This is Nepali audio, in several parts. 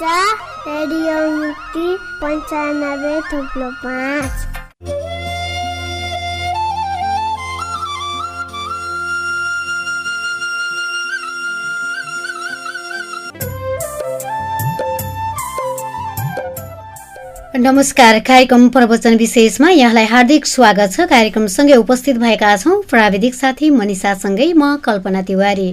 रेडियो मुक्ति पन्चानब्बे थुप्लो पाँच। नमस्कार कार्यक्रम प्रवचन विशेषमा यहाँलाई हार्दिक स्वागत छ। कार्यक्रमसँगै उपस्थित भएका छौँ प्राविधिक साथी मनिषासँगै म कल्पना तिवारी।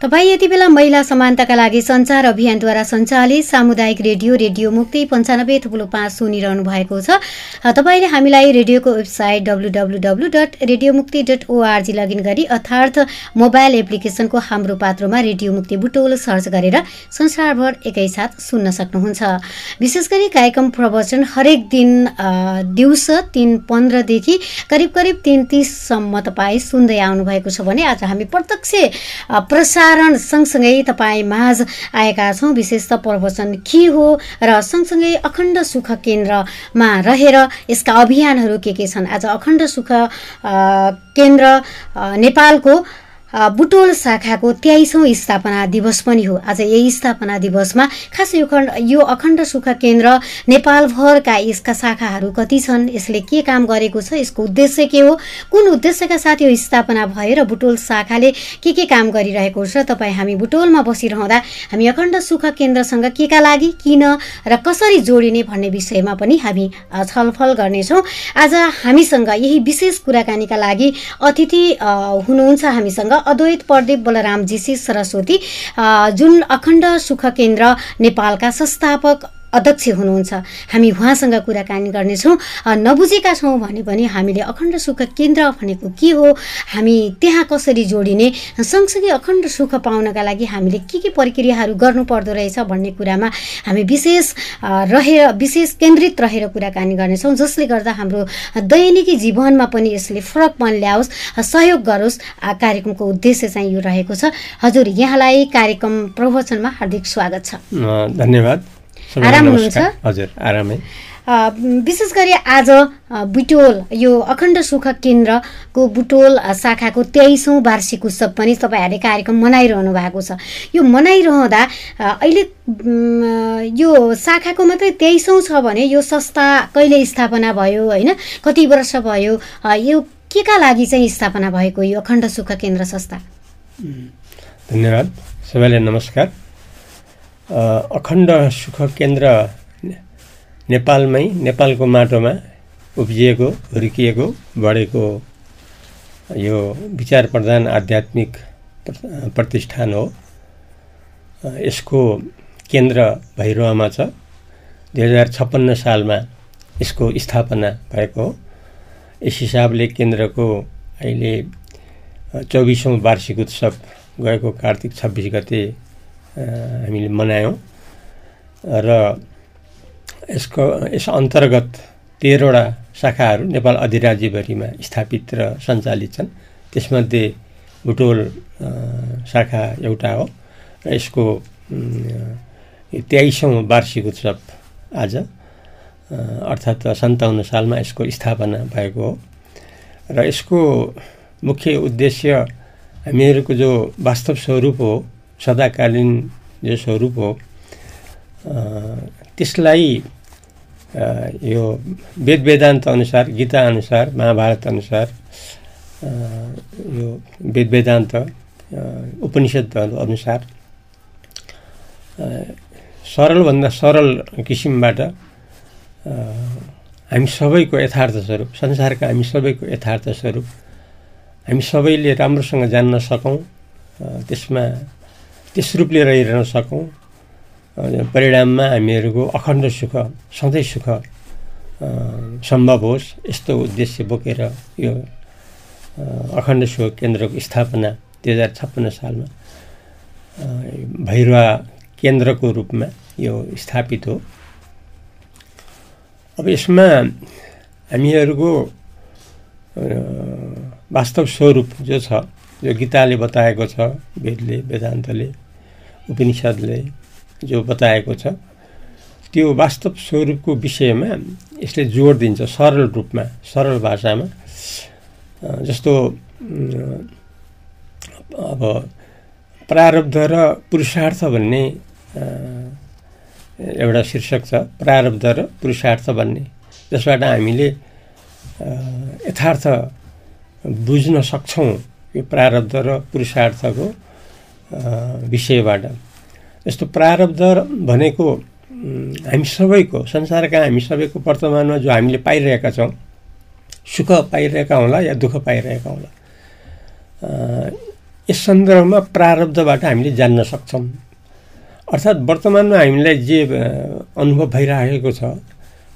तपाईँ यति बेला महिला समानताका लागि सञ्चार अभियानद्वारा सञ्चालित सामुदायिक रेडियो रेडियो मुक्ति पन्चानब्बे थुप्रो पाँच सुनिरहनु भएको छ। तपाईँले हामीलाई रेडियोको website W W W dot radio Mukti dot ORG login गरी अर्थात् मोबाइल एप्लिकेसनको हाम्रो पात्रोमा रेडियो मुक्ति बुटोल सर्च गरेर संसारभर एकैसाथ सुन्न सक्नुहुन्छ। विशेष गरी कार्यक्रम प्रवचन हरेक दिन दिउँसो तिन पन्ध्रदेखि करिब करिब तिन तिससम्म तपाईँ सुन्दै आउनुभएको छ भने आज हामी प्रत्यक्ष प्रसार प्रसारण सँगसँगै तपाईँ माझ आएका छौँ। विशेष त प्रवचन के हो र सँगसँगै अखण्ड सुख केन्द्रमा रहेर यसका अभियानहरू के के छन्? आज अखण्ड सुख केन्द्र नेपालको बुटोल शाखाको तेइसौँ स्थापना दिवस पनि हो। आज यही स्थापना दिवसमा खास यो खण्ड यो अखण्ड सुख केन्द्र नेपालभरका यसका शाखाहरू कति छन् यसले के काम गरेको छ यसको उद्देश्य के हो कुन उद्देश्यका साथ यो स्थापना भएर बुटोल शाखाले के के काम गरिरहेको छ तपाईँ हामी बुटोलमा बसिरहँदा हामी अखण्ड सुख केन्द्रसँग के का लागि किन र कसरी जोडिने भन्ने विषयमा पनि हामी छलफल गर्नेछौँ। आज हामीसँग यही विशेष कुराकानीका लागि अतिथि हुनुहुन्छ हामीसँग अद्वैत प्रदीप बलराम जीसी सरस्वती जुन अखण्ड सुख केन्द्र नेपालका संस्थापक अध्यक्ष हुनुहुन्छ। हामी उहाँसँग कुराकानी गर्नेछौँ। नबुझेका छौँ भने पनि हामीले अखण्ड सुख केन्द्र भनेको के हो? हामी त्यहाँ कसरी जोडिने? सँगसँगै अखण्ड सुख पाउनका लागि हामीले के के प्रक्रियाहरू गर्नुपर्दो रहेछ भन्ने कुरामा हामी विशेष रहेर विशेष केन्द्रित रहेर कुराकानी गर्नेछौँ जसले गर्दा हाम्रो दैनिकी जीवनमा पनि यसले फरकपन ल्याओस् सहयोग गरोस् कार्यक्रमको उद्देश्य चाहिँ यो रहेको छ। हजुर यहाँलाई कार्यक्रम प्रवचनमा हार्दिक स्वागत छ। धन्यवाद। आराम हुनुहुन्छ? हजुर आरामै। विशेष गरी आज बुटोल यो अखण्ड सुख केन्द्रको बुटोल शाखाको तेइसौँ वार्षिक उत्सव पनि तपाईँहरूले कार्यक्रम मनाइरहनु भएको छ। यो मनाइरहँदा अहिले यो शाखाको मात्रै तेइसौँ छ भने यो संस्था कहिले स्थापना भयो होइन? कति वर्ष भयो? यो के का लागि चाहिँ स्थापना भएको यो अखण्ड सुख केन्द्र संस्था? धन्यवाद। सबैलाई नमस्कार। अखण्ड सुख केन्द्र नेपालमै नेपालको माटोमा उब्जिएको हुर्किएको बढेको यो विचार प्रधान आध्यात्मिक प्रतिष्ठान हो। यसको केन्द्र भैरवामा छ। दुई हजार छप्पन्न सालमा यसको स्थापना भएको हो। यस हिसाबले केन्द्रको अहिले चौबिसौँ वार्षिक उत्सव गएको कार्तिक छब्बिस गते हामीले मनायौँ र यसको यस अन्तर्गत तेह्रवटा शाखाहरू नेपाल अधिराज्यभरिमा स्थापित र सञ्चालित छन्। त्यसमध्ये बुटोल शाखा एउटा हो। र यसको तेइसौँ वार्षिक उत्सव आज अर्थात् सन्ताउन्न सालमा यसको स्थापना भएको हो। र यसको मुख्य उद्देश्य हामीहरूको जो वास्तव स्वरूप हो सदाकालीन जो स्वरूप हो त्यसलाई यो वेद वेदान्त अनुसार गीता अनुसार महाभारत अनुसार यो वेद वेदान्त उपनिषद्हरू अनुसार सरलभन्दा सरल किसिमबाट हामी सबैको यथार्थ स्वरूप संसारका हामी सबैको यथार्थ स्वरूप हामी सबैले राम्रोसँग जान्न सकौँ त्यसमा त्यस रूपले रहिरहन सकौँ। परिणाममा हामीहरूको अखण्ड सुख सधैँ सुख सम्भव होस् यस्तो उद्देश्य बोकेर यो अखण्ड सुख केन्द्रको स्थापना दुई हजार छप्पन्न सालमा भैरवा केन्द्रको रूपमा यो स्थापित हो। अब यसमा हामीहरूको वास्तव स्वरूप जो छ जो गीताले बताएको छ वेदले वेदान्तले उपनिषद्ले जो बताएको छ त्यो वास्तव स्वरूपको विषयमा यसले जोड दिन्छ सरल रूपमा सरल भाषामा। जस्तो अब प्रारब्ध र पुरुषार्थ भन्ने एउटा शीर्षक छ प्रारब्ध र पुरुषार्थ भन्ने। जसबाट हामीले यथार्थ बुझ्न सक्छौँ यो प्रारब्ध र पुरुषार्थको विषयबाट। यस्तो प्रारब्ध भनेको हामी सबैको संसारका हामी सबैको वर्तमानमा जो हामीले पाइरहेका छौँ सुख पाइरहेका होला या दुःख पाइरहेका होला यस सन्दर्भमा प्रारब्धबाट हामीले जान्न सक्छौँ। अर्थात् वर्तमानमा हामीलाई जे अनुभव भइरहेको छ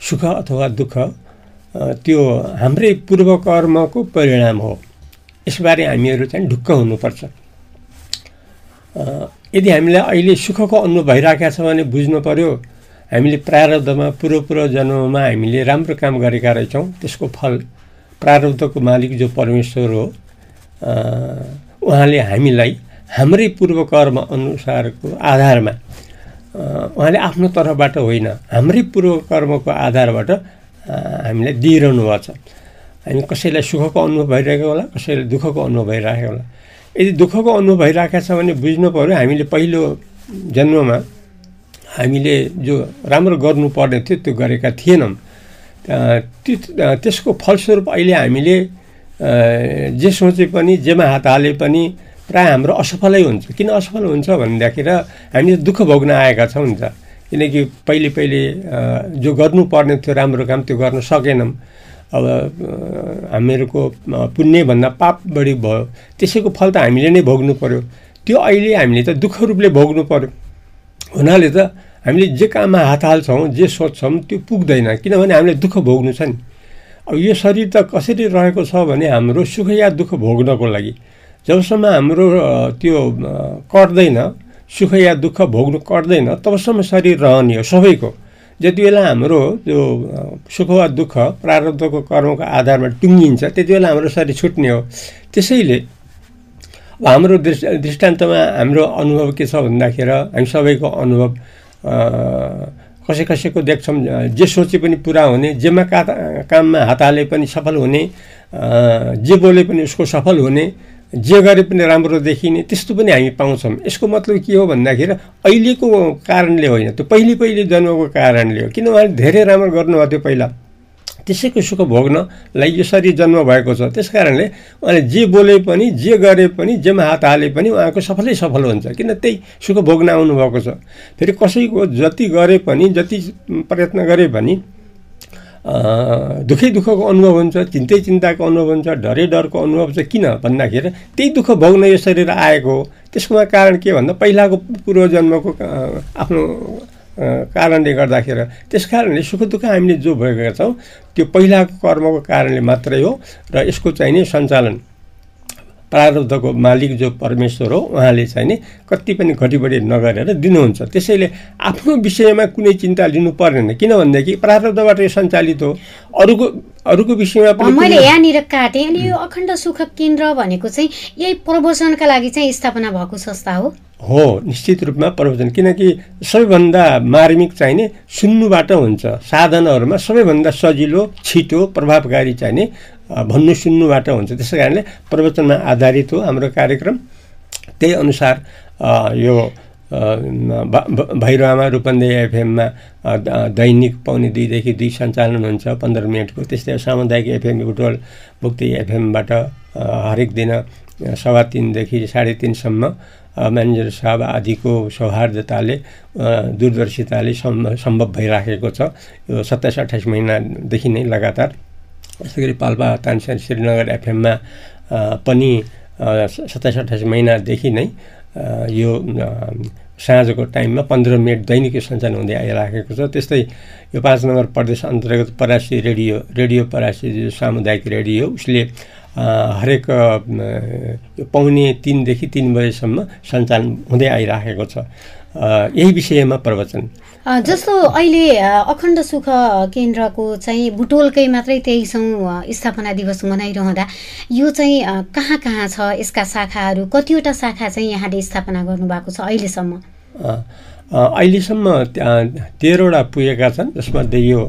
सुख अथवा दुःख त्यो हाम्रै पूर्व कर्मको परिणाम हो। यसबारे हामीहरू चाहिँ ढुक्क हुनुपर्छ। यदि हामीलाई अहिले सुखको अनुभव भइरहेका छ भने बुझ्नु पर्यो हामीले प्रारब्धमा पूर्व पूर्व जन्ममा हामीले राम्रो काम गरेका रहेछौँ। त्यसको फल प्रारब्धको मालिक जो परमेश्वर हो उहाँले हामीलाई हाम्रै पूर्व कर्म अनुसारको आधारमा उहाँले आफ्नो तर्फबाट होइन हाम्रै पूर्व कर्मको आधारबाट हामीलाई दिइरहनु भएको छ। हामी कसैलाई सुखको अनुभव भइरहेको होला कसैलाई दुःखको अनुभव भइरहेको होला। यदि दुःखको अनुभव भइरहेको छ भने बुझ्नु पऱ्यो हामीले पहिलो जन्ममा हामीले जो राम्रो गर्नुपर्ने थियो त्यो गरेका थिएनौँ। त्यसको फलस्वरूप अहिले हामीले जे सोचे पनि जेमा हात हाले पनि प्रायः हाम्रो असफलै हुन्छ। किन असफल हुन्छ भन्दाखेरि हामी दुःख भोग्न आएका छौँ नि त। किनकि पहिले पहिले जो गर्नुपर्ने थियो राम्रो काम त्यो गर्न सकेनौँ। अब हामीहरूको पुण्यभन्दा पाप बढी भयो। त्यसैको फल त हामीले नै भोग्नु पर्यो। त्यो अहिले हामीले त दुःख रूपले भोग्नु पर्यो। हुनाले त हामीले जे काममा हात हाल्छौँ जे सोध्छौँ त्यो पुग्दैन। किनभने हामीले दुःख भोग्नु छ नि। अब यो शरीर त कसरी रहेको छ भने हाम्रो सुख या दुःख भोग्नको लागि। जबसम्म हाम्रो त्यो कट्दैन सुख या दुःख भोग्नु कट्दैन तबसम्म शरीर रहने हो सबैको। जति बेला हाम्रो त्यो सुख वा दुःख प्रारब्धको कर्मको आधारमा टुङ्गिन्छ त्यति बेला हाम्रो शरीर छुट्ने हो। त्यसैले हाम्रो दृष्ट दृष्टान्तमा हाम्रो अनुभव के छ भन्दाखेरि हामी सबैको अनुभव कसै कसैको देख्छौँ जे सोचे पनि पुरा हुने जेमा काममा हात हाले पनि सफल हुने जे बोले पनि उसको सफल हुने जे गरे पनि राम्रो देखिने त्यस्तो पनि हामी पाउँछौँ। यसको मतलब के हो भन्दाखेरि अहिलेको कारणले होइन त्यो पहिले पहिले जन्मको कारणले हो। किन उहाँले धेरै राम्रो गर्नुभएको थियो पहिला। त्यसैको सुख भोग्नलाई यो शरीर जन्म भएको छ। त्यस कारणले उहाँले जे बोले पनि जे गरे पनि जेमा हात हाले पनि उहाँको सफलै सफल हुन्छ। किन त्यही सुख भोग्न आउनुभएको छ। फेरि कसैको जति गरे पनि जति प्रयत्न गरे पनि दुःखै दुःखको अनुभव हुन्छ चिन्तै चिन्ताको अनुभव हुन्छ डरै डरको अनुभव चाहिँ किन भन्दाखेरि त्यही दुःख भोग्न यो शरीर आएको हो। त्यसकोमा कारण के भन्दा पहिलाको पूर्वजन्मको आफ्नो कारणले गर्दाखेरि त्यस कारणले सुख दुःख हामीले जो भएका छौँ त्यो पहिलाको कर्मको कारणले मात्रै हो र यसको चाहिँ नि सञ्चालन। प्रारब्धको मालिक जो परमेश्वर हो उहाँले चाहिँ नि कति पनि घटिबढी नगरेर दिनुहुन्छ। त्यसैले आफ्नो विषयमा कुनै चिन्ता लिनु पर्दैन किनभनेदेखि प्रारब्धबाट यो सञ्चालित हो। अरूको अरूको विषयमा पनि मैले यहाँनिर काटेँ अनि यो अखण्ड सुख केन्द्र भनेको चाहिँ यही प्रवचनका लागि चाहिँ स्थापना भएको संस्था हो। हो निश्चित रूपमा प्रवचन। किनकि सबैभन्दा मार्मिक चाहिने सुन्नुबाट हुन्छ। साधनहरूमा सबैभन्दा सजिलो छिटो प्रभावकारी चाहिने भन्नु सुन्नुबाट हुन्छ। त्यसै कारणले प्रवचनमा आधारित हो हाम्रो कार्यक्रम। त्यही अनुसार यो भैरवामा रूपन्देही एफएममा दैनिक पाउने दुईदेखि दुई सञ्चालन हुन्छ पन्ध्र मिनटको। त्यस्तै सामुदायिक एफएम बुटोल मुक्ति एफएमबाट हरेक दिन सवा तिनदेखि साढे तिनसम्म म्यानेजर साहब आदिको सौहार्दताले दूरदर्शिताले सम्भ सम्भव भइराखेको छ। यो सत्ताइस अट्ठाइस महिनादेखि नै लगातार। यसै गरी पाल्पा तानसेन श्रीनगर एफएममा पनि सत्ताइस अट्ठाइस महिनादेखि नै यो साँझको टाइममा पन्ध्र मिनट दैनिक सञ्चालन हुँदै आइराखेको छ। त्यस्तै यो पाँच नम्बर प्रदेश अन्तर्गत परासी रेडियो रेडियो परासी जो सामुदायिक रेडियो उसले हरेक पाउने तिनदेखि तिन बजेसम्म सञ्चालन हुँदै आइराखेको छ। यही विषयमा प्रवचन। जस्तो अहिले अखण्ड सुख केन्द्रको चाहिँ बुटोलकै मात्रै तेइसौँ स्थापना दिवस मनाइरहँदा यो चाहिँ कहाँ कहाँ छ यसका शाखाहरू कतिवटा शाखा चाहिँ यहाँले स्थापना गर्नुभएको छ अहिलेसम्म? अहिलेसम्म तेह्रवटा पुगेका छन् जसमध्ये यो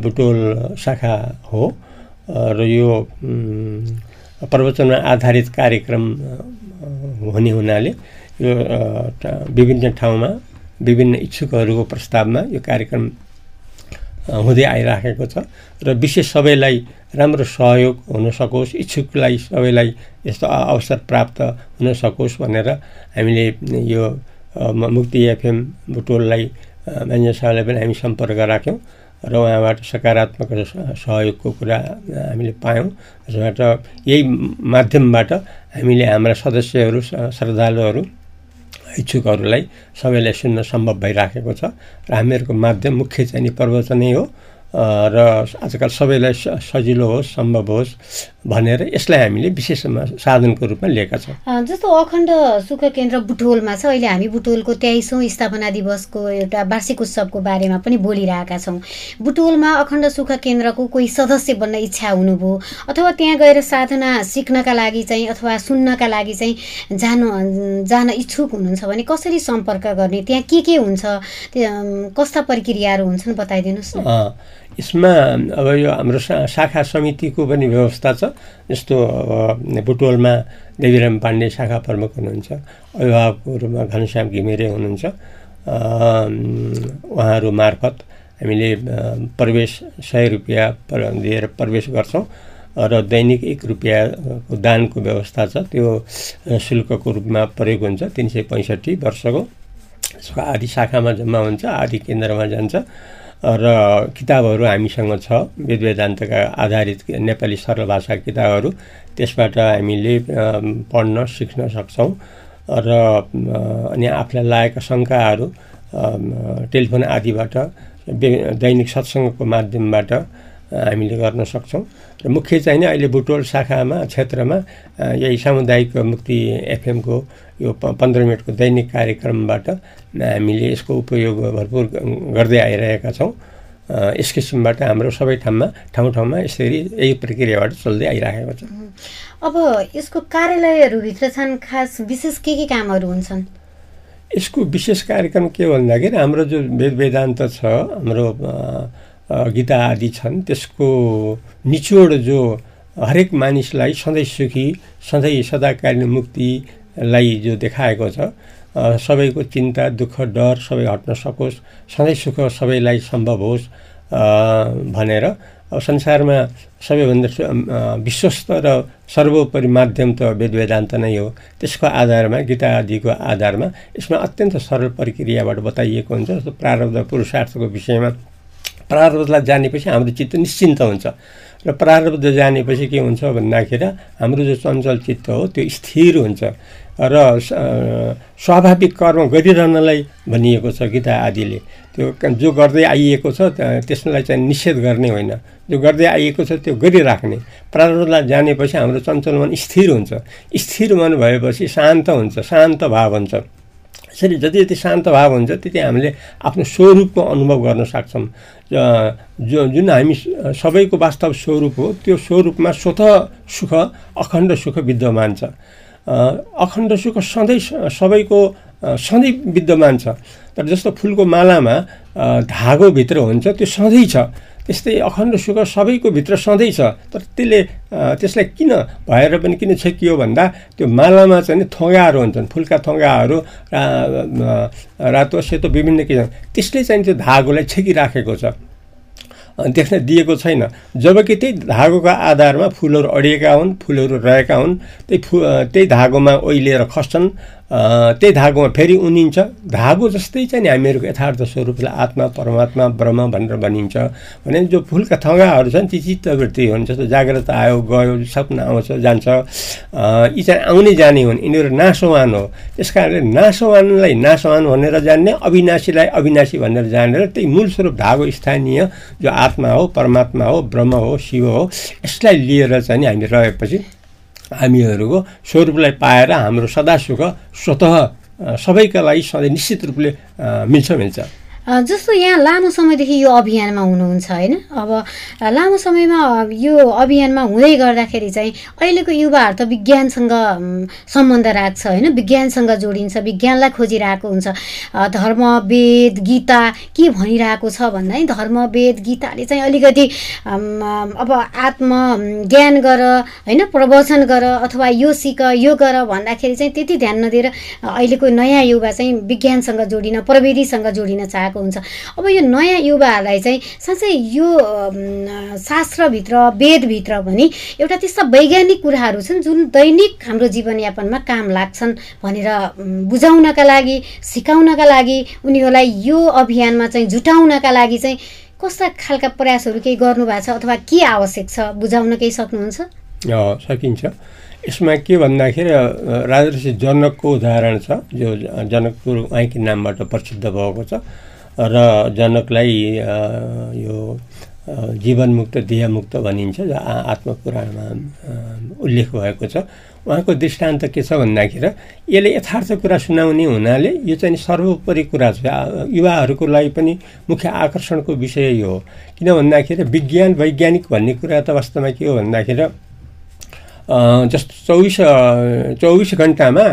बुटोल शाखा हो र यो प्रवचनमा आधारित कार्यक्रम हुने हुनाले यो विभिन्न ठाउँमा विभिन्न इच्छुकहरूको प्रस्तावमा यो कार्यक्रम हुँदै आइराखेको छ। र विशेष सबैलाई राम्रो सहयोग हुन सकोस् इच्छुकलाई सबैलाई यस्तो अवसर प्राप्त हुन सकोस् भनेर हामीले यो मुक्ति एफएम बुटोललाई म्यानेजर साहबलाई पनि हामी सम्पर्क राख्यौँ र उहाँबाट सकारात्मक सहयोगको कुरा हामीले पायौँ। जसबाट यही माध्यमबाट हामीले हाम्रा सदस्यहरू श्रद्धालुहरू इच्छुकहरूलाई सबैलाई सुन्न सम्भव भइराखेको छ र हामीहरूको माध्यम मुख्य चाहिँ नि प्रवचनै हो। र आजकल सबैलाई सजिलो होस् सम्भव होस् भनेर यसलाई हामीले विशेष साधनको रूपमा लिएका छौँ। जस्तो अखण्ड सुख केन्द्र बुटोलमा छ अहिले हामी बुटोलको तेइसौँ स्थापना दिवसको एउटा वार्षिक उत्सवको बारेमा पनि बोलिरहेका छौँ। बुटोलमा अखण्ड सुख केन्द्रको कोही सदस्य बन्न इच्छा हुनुभयो अथवा त्यहाँ गएर साधना सिक्नका लागि चाहिँ अथवा सुन्नका लागि चाहिँ जानु जान इच्छुक हुनुहुन्छ भने कसरी सम्पर्क गर्ने त्यहाँ के के हुन्छ कस्ता प्रक्रियाहरू हुन्छन् बताइदिनुहोस् न। यसमा अब यो हाम्रो शाखा समितिको पनि व्यवस्था छ। जस्तो बुटोलमा देवीराम पाण्डे शाखा प्रमुख हुनुहुन्छ अभिभावकको रूपमा घनश्याम घिमिरे हुनुहुन्छ उहाँहरू मार्फत हामीले प्रवेश सय रुपियाँ दिएर प्रवेश गर्छौँ र दैनिक एक रुपियाँको दानको व्यवस्था छ। त्यो शुल्कको रूपमा प्रयोग हुन्छ तिन सय पैँसठी वर्षको। आदि शाखामा जम्मा हुन्छ आदि केन्द्रमा जान्छ। र किताबहरू हामीसँग छ वेद वेदान्तका आधारित नेपाली सरल भाषा किताबहरू। त्यसबाट हामीले पढ्न सिक्न सक्छौँ। र अनि आफूलाई लागेका शङ्काहरू टेलिफोन आदिबाट दैनिक सत्सङ्गको माध्यमबाट हामीले गर्न सक्छौँ। र मुख्य चाहिँ नि अहिले बुटोल शाखामा क्षेत्रमा यही सामुदायिक मुक्ति एफएमको यो पन्ध्र मिनटको दैनिक कार्यक्रमबाट हामीले यसको उपयोग भरपुर गर्दै आइरहेका छौँ। यस किसिमबाट हाम्रो सबै ठाउँमा ठाउँ ठाउँमा यसरी यही प्रक्रियाबाट चल्दै आइरहेको छ। अब यसको कार्यालयहरूभित्र छन् खास विशेष के के कामहरू हुन्छन्? यसको विशेष कार्यक्रम के भन्दाखेरि हाम्रो जो वेद वेदान्त छ हाम्रो गीता आदि छन् त्यसको निचोड जो हरेक मानिसलाई सधैँ सुखी सधैँ सदाकालीन मुक्तिलाई जो देखाएको छ सबैको चिन्ता दुःख डर सबै हट्न सकोस् सधैँ सुख सबैलाई सम्भव होस् भनेर अब संसारमा सबैभन्दा विश्वस्त र सर्वोपरि माध्यम त वेद वेदान्त नै हो। त्यसको आधारमा गीता आदिको आधारमा यसमा अत्यन्त सरल प्रक्रियाबाट बताइएको हुन्छ जस्तो प्रारब्ध पुरुषार्थको विषयमा। प्रारब्धलाई जानेपछि हाम्रो चित्त निश्चिन्त हुन्छ। र प्रारब्ध जानेपछि के हुन्छ भन्दाखेरि हाम्रो जो चञ्चल चित्त हो त्यो स्थिर हुन्छ। र स्वाभाविक कर्म गरिरहनलाई भनिएको छ गीता आदिले। त्यो जो गर्दै आइएको छ त्यसलाई चाहिँ निषेध गर्ने होइन। जो गर्दै आइएको छ त्यो गरिराख्ने। प्रारब्धलाई जानेपछि हाम्रो चञ्चल मन स्थिर हुन्छ। स्थिर मन भएपछि शान्त हुन्छ शान्त भाव हुन्छ। यसरी जति जति शान्त भाव हुन्छ त्यति हामीले आफ्नो स्वरूपको अनुभव गर्न सक्छौँ। जो जुन हामी सबैको वास्तव स्वरूप हो त्यो स्वरूपमा स्वत सुख अखण्ड सुख विद्यमान छ। अखण्ड सुख सधैँ सबैको सधैँ विद्यमान छ। तर जस्तो फुलको मालामा धागोभित्र हुन्छ त्यो सधैँ छ। त्यस्तै अखण्ड सुख सबैको भित्र सधैँ छ। तर त्यसले त्यसलाई किन भएर पनि किन छेकियो भन्दा त्यो मालामा चाहिँ थोगाहरू हुन्छन्। फुलका थोगाहरू रातो सेतो विभिन्न किसिम त्यसले चाहिँ त्यो धागोलाई छेकिराखेको छ। देख्न दिएको छैन। जबकि त्यही धागोको आधारमा फुलहरू अडिएका हुन् फुलहरू रहेका हुन् त्यही फु त्यही धागोमा ओइलिएर खस्छन्। त्यही धागोमा फेरि उनिन्छ। धागो जस्तै चाहिँ नि हामीहरूको यथार्थ स्वरूपलाई आत्मा परमात्मा ब्रह्म भनेर भनिन्छ। भने जो फुलका थगाहरू छन् ती चित्तवृत्ति हुन् जस्तो जाग्रत आयो गयो सपना आउँछ जान्छ। यी चाहिँ आउने जाने हुन्। यिनीहरू नासवान हो। त्यस कारणले नासवानलाई नासवान भनेर जान्ने अविनाशीलाई अविनाशी भनेर जानेर त्यही मूल स्वरूप धागो स्थानीय जो आत्मा हो परमात्मा हो ब्रह्म हो शिव हो यसलाई लिएर चाहिँ नि हामी रहेपछि हामीहरूको स्वरूपलाई पाएर हाम्रो सदा सुख स्वत सबैका लागि सधैँ निश्चित रूपले मिल्छ मिल्छ। जस्तो यहाँ लामो समयदेखि यो अभियानमा हुनुहुन्छ होइन? अब लामो समयमा यो अभियानमा हुँदै गर्दाखेरि चाहिँ अहिलेको युवाहरू त विज्ञानसँग सम्बन्ध राख्छ होइन? विज्ञानसँग जोडिन्छ विज्ञानलाई खोजिरहेको हुन्छ। धर्म वेद गीता के भनिरहेको छ भन्दा है धर्म वेद गीताले चाहिँ अलिकति अब आत्म ज्ञान गर होइन? प्रवचन गर अथवा यो सिक यो गर भन्दाखेरि चाहिँ त्यति ध्यान नदिएर अहिलेको नयाँ युवा चाहिँ विज्ञानसँग जोडिन प्रविधिसँग जोडिन चाहेको आएको हुन्छ। अब यो नयाँ युवाहरूलाई चाहिँ साँच्चै यो शास्त्रभित्र वेदभित्र पनि एउटा त्यस्ता वैज्ञानिक कुराहरू छन् जुन दैनिक हाम्रो जीवनयापनमा काम लाग्छन् भनेर बुझाउनका लागि सिकाउनका लागि उनीहरूलाई यो अभियानमा चाहिँ जुटाउनका लागि चाहिँ कस्ता खालका प्रयासहरू केही गर्नुभएको छ अथवा के आवश्यक छ बुझाउन केही सक्नुहुन्छ? सकिन्छ। यसमा के भन्दाखेरि राजर्षि जनकको उदाहरण छ जो जनकपुर उहाँकै नामबाट प्रसिद्ध भएको छ। र जनकलाई यो जीवनमुक्त देहमुक्त भनिन्छ आत्मपुराणमा उल्लेख भएको छ। उहाँको दृष्टान्त के छ भन्दाखेरि यसले यथार्थ कुरा सुनाउने हुनाले यो चाहिँ सर्वोपरि कुरा छ। युवाहरूको लागि पनि मुख्य आकर्षणको विषय यो हो। किन भन्दाखेरि विज्ञान वैज्ञानिक भन्ने कुरा त वास्तवमा के हो भन्दाखेरि जस्तो चौबिस चौबिस घन्टामा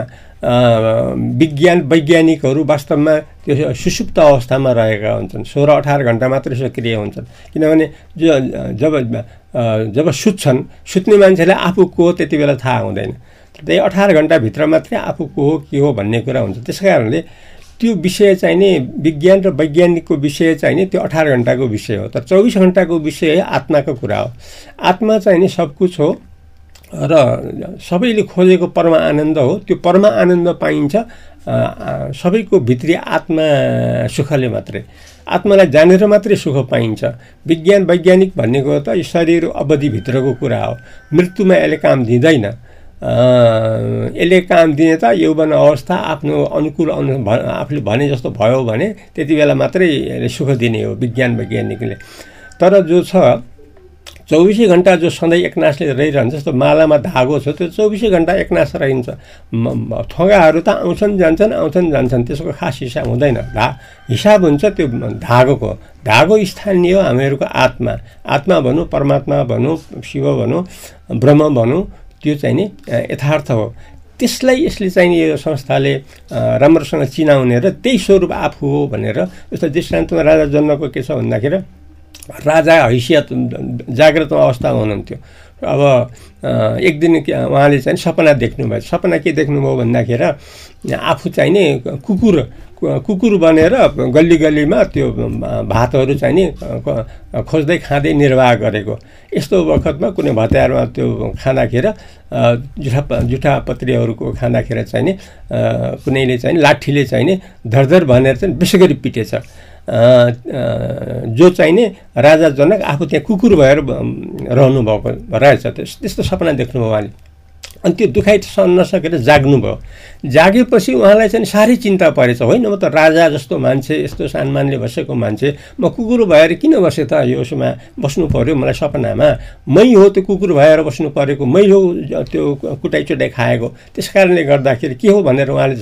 विज्ञान वैज्ञानिकहरू वास्तवमा त्यो सुसुप्त अवस्थामा रहेका हुन्छन्। सोह्र अठार घन्टा मात्रै सक्रिय हुन्छन्। किनभने जब जब सुत्छन् सुत्ने मान्छेलाई आफू को हो त्यति बेला थाहा हुँदैन। त्यही अठार घन्टाभित्र मात्रै आफू को हो के हो भन्ने कुरा हुन्छ। त्यस कारणले त्यो विषय चाहिँ नि विज्ञान र वैज्ञानिकको विषय चाहिँ नि त्यो अठार घन्टाको विषय हो। तर चौबिस घन्टाको विषय आत्माको कुरा हो। आत्मा चाहिँ नि सब कुछ हो। र सबैले खोजेको परमा आनन्द हो। त्यो परमा आनन्द पाइन्छ सबैको भित्री आत्मा सुखले मात्रै। आत्मालाई जानेर मात्रै सुख पाइन्छ। विज्ञान वैज्ञानिक भनेको त शरीर अवधिभित्रको कुरा हो। मृत्युमा यसले काम दिँदैन। यसले काम दिने त यौवन अवस्था आफ्नो अनुकूल अनु आफूले भने जस्तो भयो भने त्यति बेला मात्रै यसले सुख दिने हो विज्ञान वैज्ञानिकले। तर जो छ चौबिसै घन्टा जो सधैँ एकनासले रहिरहन्छ जस्तो मालामा धागो छ त्यो चौबिसै घन्टा एकनास रहन्छ। थोगाहरू त आउँछन् जान्छन् आउँछन् जान्छन् त्यसको खास हिसाब हुँदैन। धा हिसाब हुन्छ त्यो धागोको। धागो स्थानीय हो हामीहरूको आत्मा। आत्मा भनौँ परमात्मा भनौँ शिव भनौँ ब्रह्म भनौँ त्यो चाहिँ नि यथार्थ हो। त्यसलाई यसले चाहिँ यो संस्थाले राम्रोसँग चिनाउने र त्यही स्वरूप आफू हो भनेर जस्तो दृष्टान्तमा राजा जन्मको के छ भन्दाखेरि राजा हैसियत जाग्रत अवस्थामा हुनुहुन्थ्यो अब एक दिन उहाँले चाहिँ सपना देख्नुभयो सपना के देख्नुभयो भन्दाखेरि आफू चाहिँ नि कुकुर कुकुर बनेर गल्ली गल्लीमा त्यो भातहरू चाहिँ नि खोज्दै खाँदै निर्वाह गरेको यस्तो वखतमा कुनै भत्यारमा त्यो खाँदाखेरि जुठा जुठा पत्रीहरूको खाँदाखेरि चाहिँ नि कुनैले चाहिँ लाठीले चाहिँ नि धरधर भनेर चाहिँ विशेष गरी पिटेछ जो चाहिने राजा जनक आफू त्यहाँ कुकुर भएर रहनुभएको रहेछ। त्यस्तो सपना देख्नुभयो उहाँले। अनि त्यो दुखाइ सहन नसकेर जाग्नुभयो। जागेपछि उहाँलाई चाहिँ साह्रै चिन्ता परेछ। होइन म त राजा जस्तो मान्छे यस्तो सानमानले बसेको मान्छे। म कुकुर भएर किन बसेँ त? यो उसमा बस्नु पऱ्यो मलाई सपनामा। मै हो त्यो कुकुर भएर बस्नु परेको। मै हो त्यो कुटाइ चुटाइ खाएको। त्यस कारणले गर्दाखेरि के हो भनेर उहाँले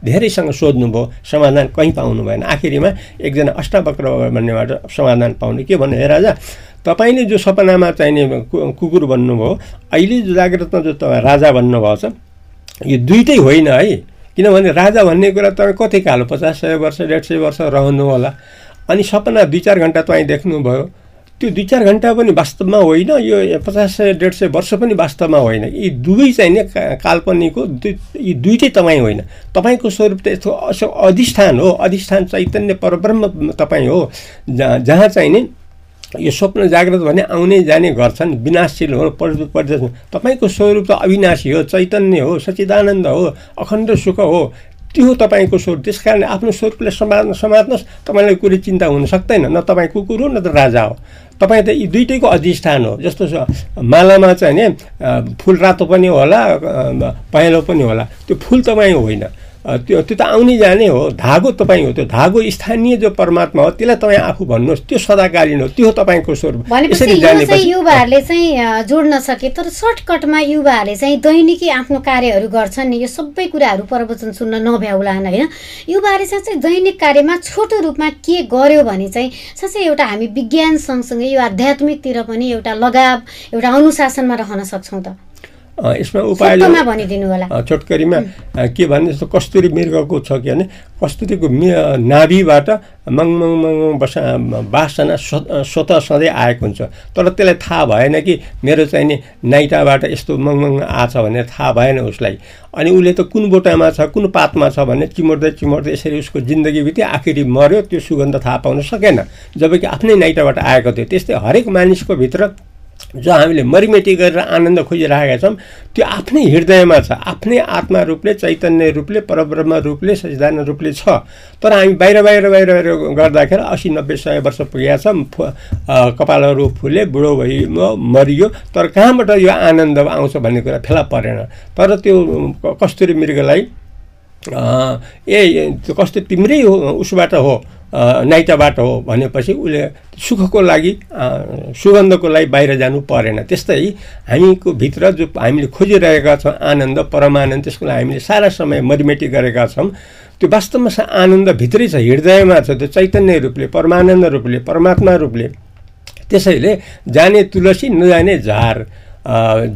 धेरैसँग सोध्नुभयो। समाधान कहीँ पाउनु भएन। आखिरीमा एकजना अष्टावक्र भन्नेबाट समाधान पाउने। के भन्नु हे राजा? तपाईँले जो सपनामा चाहिने कुकुर भन्नुभयो अहिले जो जागृतमा जो तपाईँ राजा भन्नुभएको छ यो दुइटै होइन है। किनभने राजा भन्ने कुरा तपाईँ कति कालो पचास सय वर्ष डेढ सय वर्ष रहनु होला। अनि सपना दुई चार घन्टा तपाईँ देख्नुभयो। त्यो दुई चार घन्टा पनि वास्तवमा होइन यो पचास सय डेढ सय वर्ष पनि वास्तवमा होइन। यी दुवै चाहिँ नि काल्पनिक हो दुई यी दुइटै तपाईँ होइन। तपाईँको स्वरूप त यस्तो अधिष्ठान हो। अधिष्ठान चैतन्य परब्रह्म तपाईँ हो। जहाँ जहाँ नि यो स्वप्न जागृत भने आउने जाने गर्छन् विनाशशील हो पर्दछ तपाईँको स्वरूप त अविनाशी हो चैतन्य हो सचिदानन्द हो अखण्ड सुख हो। त्यो तपाईँको स्वरूप। त्यस कारण आफ्नो स्वरूपले समात्न समात्नुहोस् तपाईँलाई कुनै चिन्ता हुन सक्दैन न तपाईँ कुकुर हो न त राजा हो। तपाईँ त यी दुइटैको अधिष्ठान हो। जस्तो मालामा चाहिँ नि फुल रातो पनि होला पहेँलो पनि होला। त्यो फुल तपाईँ होइन। त्यो त्यो त आउने जाने हो। धागो तपाईँ हो त्यो धागो स्थानीय जो परमात्मा हो त्यसलाई तपाईँ आफू भन्नुहोस्। त्यो सदाकालीन हो त्यो तपाईँको स्वरूप। युवाहरूले चाहिँ जोड्न सके। तर सर्टकटमा युवाहरूले चाहिँ दैनिकी आफ्नो कार्यहरू गर्छन् नि। यो सबै कुराहरू प्रवचन सुन्न नभ्याउलान् होइन। युवाहरूले चाहिँ दैनिक कार्यमा छोटो रूपमा के गर्यो भने चाहिँ साँच्चै एउटा हामी विज्ञान सँगसँगै यो आध्यात्मिकतिर पनि एउटा लगाव एउटा अनुशासनमा रहन सक्छौँ त। यसमा उपाय छोटकरीमा के भने जस्तो कस्तुरी मृगको छ कि भने कस्तुरीको नाभिबाट मङ मङ मङ मङ बसा बासना स्वतः सधैँ आएको हुन्छ। तर त्यसलाई थाहा भएन कि मेरो चाहिँ नि नाइटाबाट यस्तो मङ मङ आछ भनेर थाहा भएन उसलाई। अनि उसले त कुन बोटामा छ कुन पातमा छ भने चिमोट्दै चिमोट्दै यसरी उसको जिन्दगी बित्यो आखिरी मऱ्यो त्यो सुगन्ध थाहा पाउन सकेन। जबकि आफ्नै नाइटाबाट आएको थियो त्यस्तै हरेक मानिसको भित्र जो हामीले मरिमेटी गरेर आनन्द खोजिरहेका छौँ त्यो आफ्नै हृदयमा छ आफ्नै आत्मा रूपले चैतन्य रूपले परब्रह्म रूपले सचिदान रूपले छ। तर हामी बाहिर बाहिर बाहिर बाहिर गर्दाखेरि असी नब्बे सय वर्ष पुगेका छौँ। कपालहरू फुले बुढो भइ मरियो। तर कहाँबाट यो आनन्द आउँछ भन्ने कुरा फेला परेन। तर त्यो कस्तुरी मृगलाई ए कस्तो तिम्रै हो उसबाट हो नाइटाबाट हो भनेपछि उसले सुखको लागि सुगन्धको लागि बाहिर जानु परेन। त्यस्तै हामीको भित्र जो हामीले खोजिरहेका छौँ आनन्द परमानन्द त्यसको लागि हामीले सारा समय मरिमेटी गरेका छौँ त्यो वास्तवमा आनन्द भित्रै छ हृदयमा छ त्यो चैतन्य रूपले परमानन्द रूपले परमात्मा रूपले। त्यसैले जाने तुलसी नजाने झार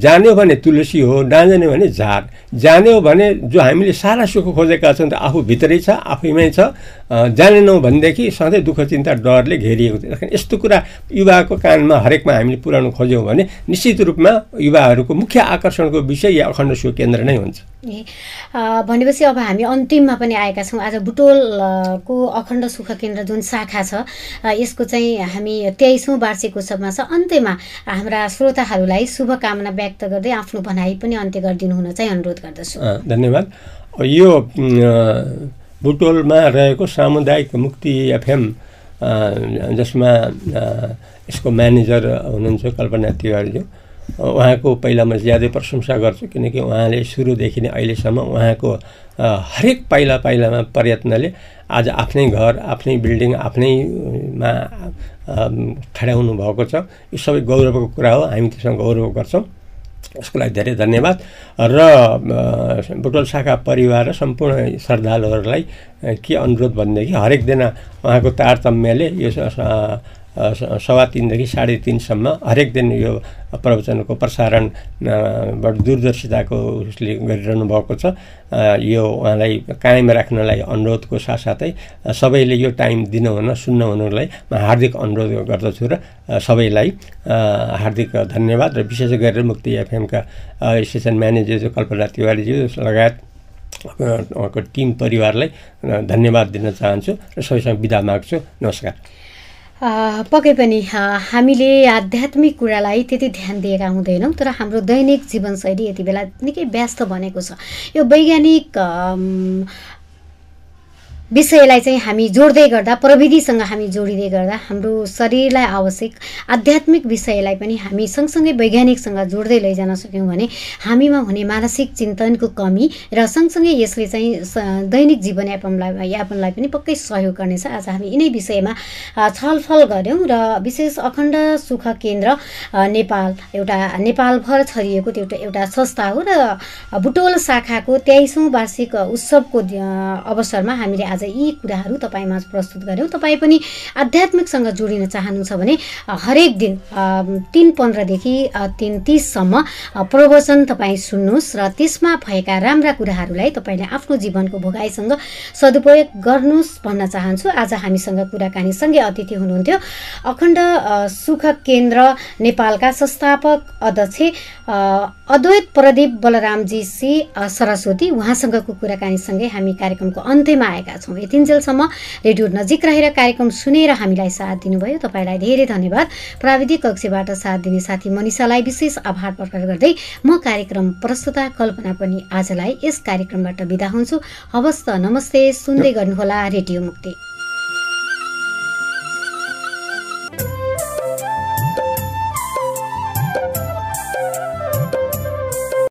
जान्यो भने तुलसी हो नजान्यो भने झार। जान्यो भने जो हामीले सारा सुख खोजेका छौँ त आफू भित्रै छ आफैमै छ। जानेनौँ भनेदेखि सधैँ दुःख चिन्ता डरले घेरिएको थियो यस्तो कुरा युवाको कानमा हरेकमा हामीले पुर्याउनु खोज्यौँ भने निश्चित रूपमा युवाहरूको मुख्य आकर्षणको विषय या अखण्ड सुख केन्द्र नै हुन्छ। भनेपछि अब हामी अन्तिममा पनि आएका छौँ। आज बुटोलको अखण्ड सुख केन्द्र जुन शाखा छ यसको चाहिँ हामी तेइसौँ वार्षिक उत्सवमा छ। अन्त्यमा हाम्रा श्रोताहरूलाई शुभकामना व्यक्त गर्दै आफ्नो भनाइ पनि अन्त्य गरिदिनु हुन चाहिँ अनुरोध गर्दछु। अ, धन्यवाद। यो बुटोलमा रहेको सामुदायिक मुक्ति एफएम जसमा यसको म्यानेजर हुनुहुन्छ कल्पना तिवारीज्यू। उहाँको पहिला म ज्यादै प्रशंसा गर्छु किनकि उहाँले सुरुदेखि नै अहिलेसम्म उहाँको हरेक पाइला पाइलामा प्रयत्नले आज आफ्नै घर आफ्नै बिल्डिङ आफ्नैमा ठड्याउनु भएको छ। यो सबै गौरवको कुरा हो हामी त्यसमा गौरव गर्छौँ। यसको लागि धेरै धन्यवाद। र बुटोल शाखा परिवार र सम्पूर्ण श्रद्धालुहरूलाई के अनुरोध भनेदेखि हरेक दिन उहाँको तारतम्यले यो सवा तिनदेखि साढे तिनसम्म हरेक दिन यो प्रवचनको प्रसारण दूरदर्शिताको उसले गरिरहनु भएको छ। यो उहाँलाई कायम राख्नलाई अनुरोधको साथसाथै सबैले यो टाइम दिनुहुन सुन्नुहुनुलाई म हार्दिक अनुरोध गर्दछु र सबैलाई हार्दिक धन्यवाद र विशेष गरेर मुक्ति एफएमका स्टेसन म्यानेजर कल्पना तिवारीज्यू लगायत उहाँको टिम परिवारलाई धन्यवाद दिन चाहन्छु र सबैसँग बिदा माग्छु। नमस्कार। पक्कै पनि हामीले आध्यात्मिक कुरालाई त्यति ध्यान दिएका हुँदैनौँ तर हाम्रो दैनिक जीवनशैली यति बेला निकै व्यस्त बनेको छ। यो वैज्ञानिक विषयलाई चाहिँ हामी जोड्दै गर्दा प्रविधिसँग हामी जोडिँदै गर्दा हाम्रो शरीरलाई आवश्यक आध्यात्मिक विषयलाई पनि हामी सँगसँगै वैज्ञानिकसँग जोड्दै लैजान सक्यौँ भने हामीमा हुने मानसिक चिन्तनको कमी र सँगसँगै यसले चाहिँ दैनिक जीवनयापनलाई यापनलाई पनि पक्कै सहयोग गर्नेछ। आज हामी यिनै विषयमा छलफल गऱ्यौँ र विशेष अखण्ड सुख केन्द्र नेपाल एउटा नेपालभर छरिएको त्यो एउटा संस्था हो र बुटोल शाखाको तेइसौँ वार्षिक उत्सवको अवसरमा हामीले आज यी कुराहरू तपाईँमा प्रस्तुत गऱ्यौँ तपाईँ पनि आध्यात्मिकसँग जोडिन चाहनुहुन्छ भने हरेक दिन तिन पन्ध्रदेखि तिन तिससम्म प्रवचन तपाईँ सुन्नुहोस् र त्यसमा भएका राम्रा कुराहरूलाई तपाईँले आफ्नो जीवनको भोगाइसँग सदुपयोग गर्नुहोस् भन्न चाहन्छु। आज हामीसँग कुराकानीसँगै अतिथि हुनुहुन्थ्यो। अखण्ड सुख केन्द्र नेपालका संस्थापक अध्यक्ष अद्वैत प्रदीप बलरामजी सी सरस्वती। उहाँसँगको कुराकानीसँगै हामी कार्यक्रमको अन्त्यमा आएका छौँ। यतिन्जेलसम्म रेडियो नजिक रहेर कार्यक्रम सुनेर हामीलाई साथ दिनुभयो। तपाईँलाई धेरै धन्यवाद। प्राविधिक कक्षबाट साथ दिने साथी मनिषालाई विशेष आभार प्रकट गर्दै म कार्यक्रम प्रस्तुता कल्पना पनि आजलाई यस कार्यक्रमबाट बिदा हुन्छु। हवस् त नमस्ते। सुन्दै गर्नुहोला रेडियो मुक्ति।